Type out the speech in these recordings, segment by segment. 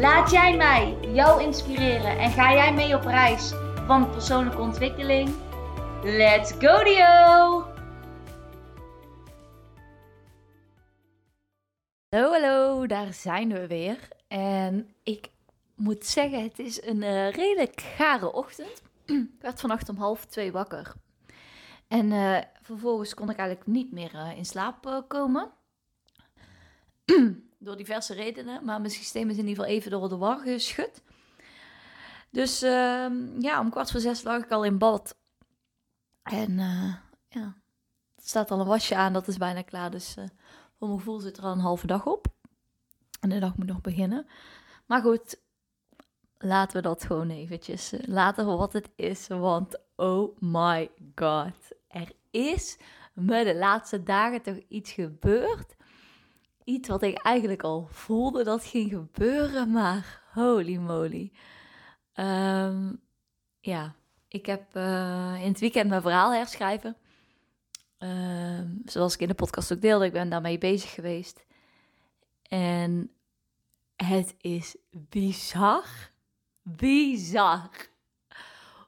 Laat jij mij jou inspireren en ga jij mee op reis van persoonlijke ontwikkeling? Let's go Dio! Hallo, hallo, daar zijn we weer. En ik moet zeggen, het is een uh, redelijk gare ochtend. ik werd vannacht om half twee wakker. En uh, vervolgens kon ik eigenlijk niet meer uh, in slaap komen. door diverse redenen. Maar mijn systeem is in ieder geval even door de war geschud. Dus ehm, ja, om kwart voor zes lag ik al in bad. En ja, er staat al een wasje aan, dat is bijna klaar. Dus voor mijn gevoel zit er al een halve dag op. En de dag moet nog beginnen. Maar goed, laten we dat gewoon eventjes uh, laten wat het is. Want oh my god, er is me de laatste dagen toch iets gebeurd. Iets wat ik eigenlijk al voelde dat ging gebeuren, maar holy moly. Ehm, ja, ik heb uh, in het weekend mijn verhaal herschrijven. Ehm, zoals ik in de podcast ook deelde, ik ben daarmee bezig geweest. En het is bizar, bizar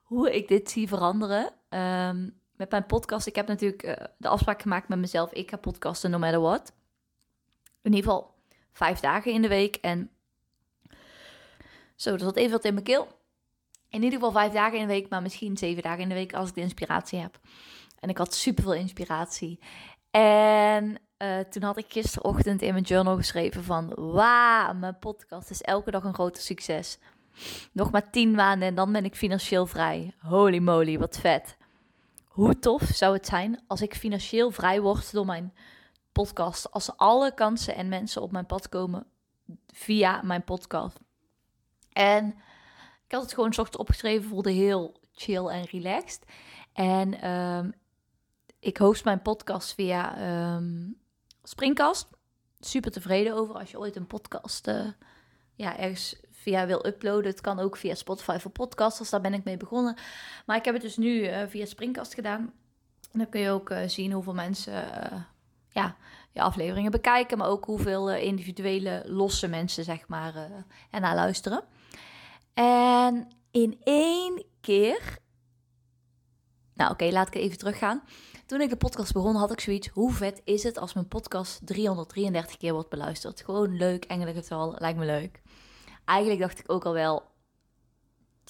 hoe ik dit zie veranderen. Um, met mijn podcast, ik heb natuurlijk uh, de afspraak gemaakt met mezelf, ik ga podcasten no matter what. In ieder geval vijf dagen in de week. En zo, er zat even wat in mijn keel. In ieder geval vijf dagen in de week, maar misschien zeven dagen in de week als ik de inspiratie heb. En ik had super veel inspiratie. En uh, toen had ik gisterochtend in mijn journal geschreven van... Wauw, mijn podcast is elke dag een groter succes. Nog maar tien maanden en dan ben ik financieel vrij. Holy moly, wat vet. Hoe tof zou het zijn als ik financieel vrij word door mijn podcast. Als alle kansen en mensen op mijn pad komen via mijn podcast. En ik had het gewoon ochtends opgeschreven, voelde heel chill en relaxed. En um, ik host mijn podcast via um, Springcast. Super tevreden over als je ooit een podcast uh, ja, ergens via wil uploaden. Het kan ook via Spotify voor podcasters. Daar ben ik mee begonnen. Maar ik heb het dus nu uh, via Springcast gedaan. En dan kun je ook uh, zien hoeveel mensen ja, je afleveringen bekijken. Maar ook hoeveel individuele losse mensen zeg maar ernaar luisteren. En in één keer... Nou oké, laat ik even teruggaan. Toen ik de podcast begon, had ik zoiets. Hoe vet is het als mijn podcast 333 keer wordt beluisterd? Gewoon leuk, engelengetal, lijkt me leuk. Eigenlijk dacht ik ook al wel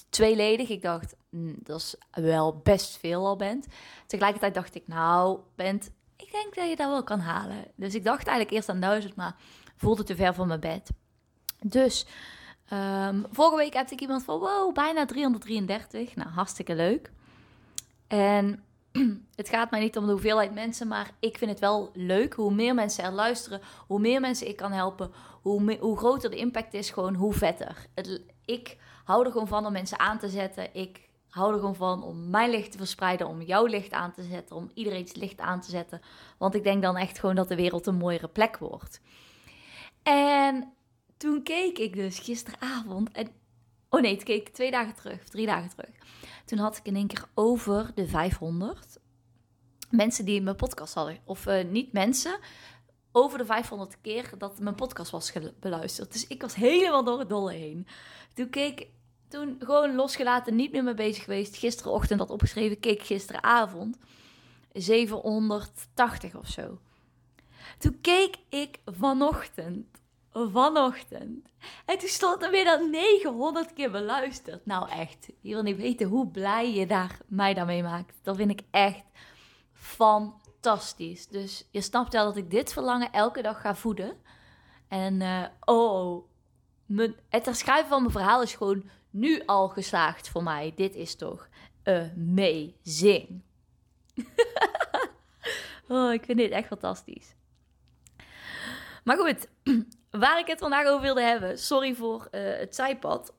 tweeledig. Ik dacht, mm, dat is wel best veel al bent. Tegelijkertijd dacht ik, nou, bent, ik denk dat je dat wel kan halen. Dus ik dacht eigenlijk eerst aan 1000, maar voelde te ver van mijn bed. Dus um, vorige week heb ik iemand van, wow, bijna 333. Nou, hartstikke leuk. En het gaat mij niet om de hoeveelheid mensen, maar ik vind het wel leuk. Hoe meer mensen er luisteren, hoe meer mensen ik kan helpen, hoe, hoe groter de impact is, gewoon hoe vetter. Het, ik hou er gewoon van om mensen aan te zetten. Ik hou er gewoon van om mijn licht te verspreiden, om jouw licht aan te zetten, om iedereen's licht aan te zetten. Want ik denk dan echt gewoon dat de wereld een mooiere plek wordt. En toen keek ik dus gisteravond en Oh nee, het keek twee dagen terug, drie dagen terug. Toen had ik in één keer over de 500 mensen die mijn podcast hadden. Of uh, niet mensen, over de 500 keer dat mijn podcast was beluisterd. Dus ik was helemaal door het dolle heen. Toen keek toen gewoon losgelaten, niet meer mee bezig geweest. Gisterenochtend had opgeschreven, keek gisteravond 780 of zo. Toen keek ik vanochtend vanochtend. En toen stond er weer dan 900 keer beluisterd. Nou echt, je wil niet weten hoe blij je daar, mij daarmee maakt. Dat vind ik echt fantastisch. Dus je snapt wel dat ik dit verlangen elke dag ga voeden. En uh, oh, mijn, het herschrijven van mijn verhaal is gewoon nu al geslaagd voor mij. Dit is toch amazing. oh, ik vind dit echt fantastisch. Maar goed, waar ik het vandaag over wilde hebben. Sorry voor uh, het zijpad.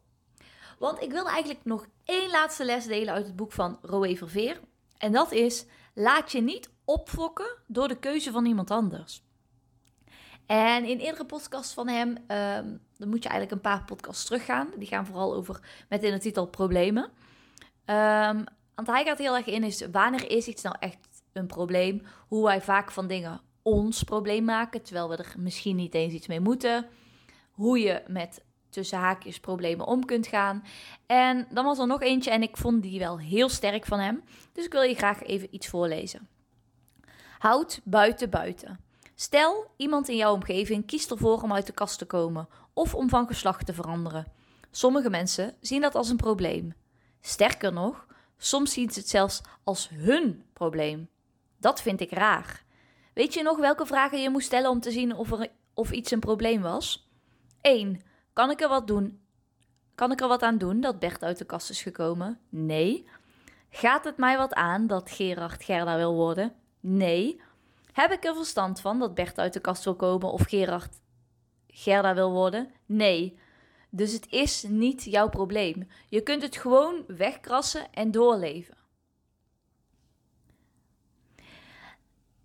Want ik wilde eigenlijk nog één laatste les delen uit het boek van Roé Verveer. En dat is: laat je niet opfokken door de keuze van iemand anders. En in eerdere podcasts van hem, um, dan moet je eigenlijk een paar podcasts teruggaan. Die gaan vooral over, met in de titel, problemen. Um, want hij gaat heel erg in, is wanneer is iets nou echt een probleem? Hoe wij vaak van dingen ons probleem maken, terwijl we er misschien niet eens iets mee moeten. Hoe je met tussen haakjes problemen om kunt gaan. En dan was er nog eentje en ik vond die wel heel sterk van hem. Dus ik wil je graag even iets voorlezen. Houd buiten buiten. Stel, iemand in jouw omgeving kiest ervoor om uit de kast te komen of om van geslacht te veranderen. Sommige mensen zien dat als een probleem. Sterker nog, soms zien ze het zelfs als hun probleem. Dat vind ik raar. Weet je nog welke vragen je moest stellen om te zien of, er, of iets een probleem was? 1. Kan ik er wat doen? Kan ik er wat aan doen dat Bert uit de kast is gekomen? Nee. Gaat het mij wat aan dat Gerard Gerda wil worden? Nee. Heb ik er verstand van dat Bert uit de kast wil komen of Gerard Gerda wil worden? Nee. Dus het is niet jouw probleem. Je kunt het gewoon wegkrassen en doorleven.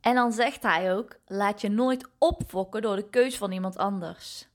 En dan zegt hij ook: laat je nooit opfokken door de keus van iemand anders.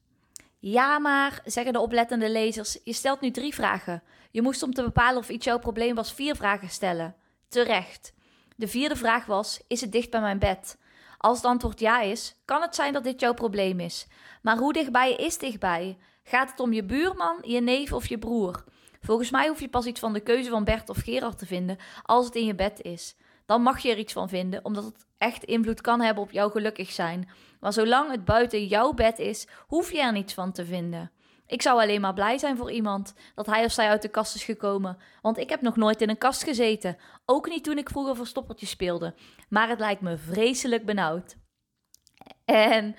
Ja, maar, zeggen de oplettende lezers, je stelt nu drie vragen. Je moest om te bepalen of iets jouw probleem was vier vragen stellen. Terecht. De vierde vraag was: is het dicht bij mijn bed? Als het antwoord ja is, kan het zijn dat dit jouw probleem is. Maar hoe dichtbij is dichtbij? Gaat het om je buurman, je neef of je broer? Volgens mij hoef je pas iets van de keuze van Bert of Gerard te vinden als het in je bed is. Dan mag je er iets van vinden, omdat het echt invloed kan hebben op jouw gelukkig zijn. Maar zolang het buiten jouw bed is, hoef je er niets van te vinden. Ik zou alleen maar blij zijn voor iemand dat hij of zij uit de kast is gekomen. Want ik heb nog nooit in een kast gezeten. Ook niet toen ik vroeger verstoppertjes speelde. Maar het lijkt me vreselijk benauwd. En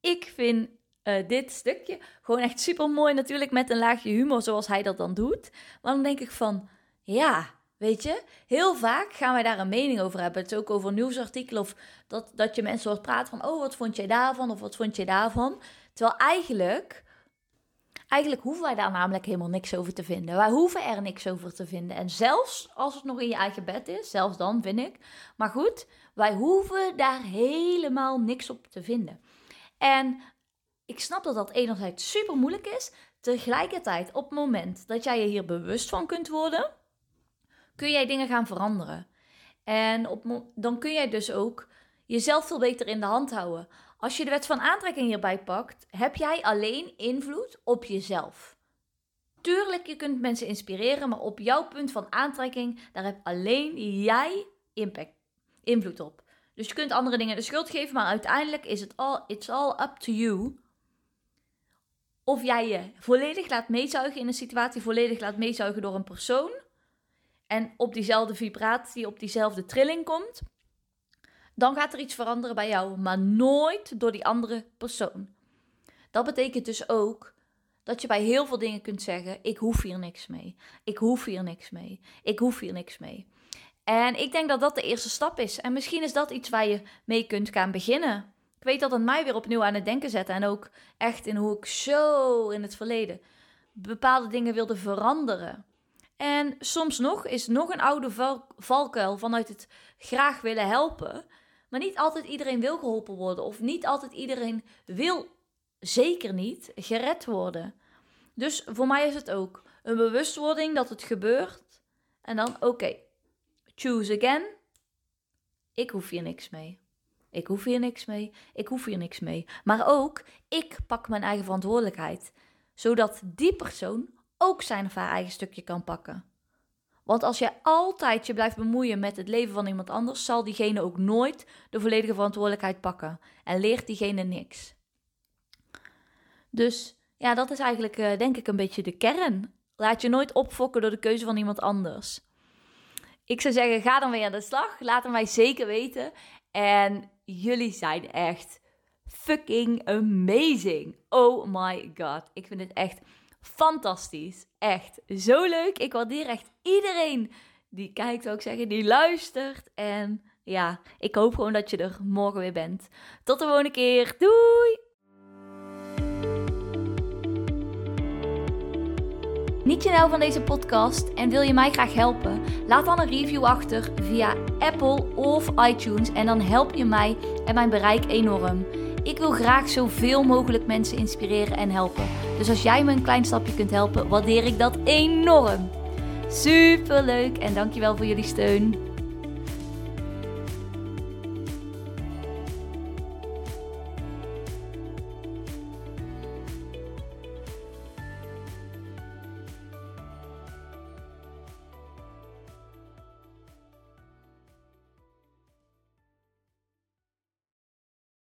ik vind uh, dit stukje gewoon echt super mooi. Natuurlijk met een laagje humor zoals hij dat dan doet. Maar dan denk ik van, ja, weet je, heel vaak gaan wij daar een mening over hebben. Het is ook over nieuwsartikelen of dat, dat je mensen hoort praten van, oh, wat vond jij daarvan of wat vond je daarvan. Terwijl eigenlijk Eigenlijk hoeven wij daar namelijk helemaal niks over te vinden. Wij hoeven er niks over te vinden. En zelfs als het nog in je eigen bed is, zelfs dan vind ik. Maar goed, wij hoeven daar helemaal niks op te vinden. En ik snap dat dat enerzijds super moeilijk is. Tegelijkertijd, op het moment dat jij je hier bewust van kunt worden, kun jij dingen gaan veranderen. En op, dan kun jij dus ook jezelf veel beter in de hand houden. Als je de wet van aantrekking hierbij pakt, heb jij alleen invloed op jezelf. Tuurlijk, je kunt mensen inspireren, maar op jouw punt van aantrekking, daar heb alleen jij impact, invloed op. Dus je kunt andere dingen de schuld geven, maar uiteindelijk is het all, it's all up to you. Of jij je volledig laat meezuigen in een situatie, volledig laat meezuigen door een persoon. En op diezelfde vibratie, op diezelfde trilling komt dan gaat er iets veranderen bij jou, maar nooit door die andere persoon. Dat betekent dus ook dat je bij heel veel dingen kunt zeggen: Ik hoef hier niks mee. Ik hoef hier niks mee. Ik hoef hier niks mee. En ik denk dat dat de eerste stap is. En misschien is dat iets waar je mee kunt gaan beginnen. Ik weet dat het mij weer opnieuw aan het denken zet. En ook echt in hoe ik zo in het verleden bepaalde dingen wilde veranderen. En soms nog is nog een oude valkuil vanuit het graag willen helpen. Maar niet altijd iedereen wil geholpen worden. Of niet altijd iedereen wil, zeker niet, gered worden. Dus voor mij is het ook een bewustwording dat het gebeurt. En dan, oké, choose again. Ik hoef hier niks mee. Ik hoef hier niks mee. Ik hoef hier niks mee. Maar ook, ik pak mijn eigen verantwoordelijkheid. Zodat die persoon ook zijn of haar eigen stukje kan pakken. Want als jij altijd je blijft bemoeien met het leven van iemand anders, zal diegene ook nooit de volledige verantwoordelijkheid pakken en leert diegene niks. Dus ja, dat is eigenlijk uh, denk ik een beetje de kern. Laat je nooit opfokken door de keuze van iemand anders. Ik zou zeggen, ga dan weer aan de slag. Laat het mij zeker weten. En jullie zijn echt fucking amazing. Oh my god. Ik vind het echt Fantastisch. Echt zo leuk. Ik waardeer echt iedereen die kijkt, ook zeggen, die luistert. En ja, ik hoop gewoon dat je er morgen weer bent. Tot de volgende keer. Doei! Niet je nou van deze podcast en wil je mij graag helpen? Laat dan een review achter via Apple of iTunes en dan help je mij en mijn bereik enorm. Ik wil graag zoveel mogelijk mensen inspireren en helpen. Dus als jij me een klein stapje kunt helpen, waardeer ik dat enorm. Super leuk en dankjewel voor jullie steun.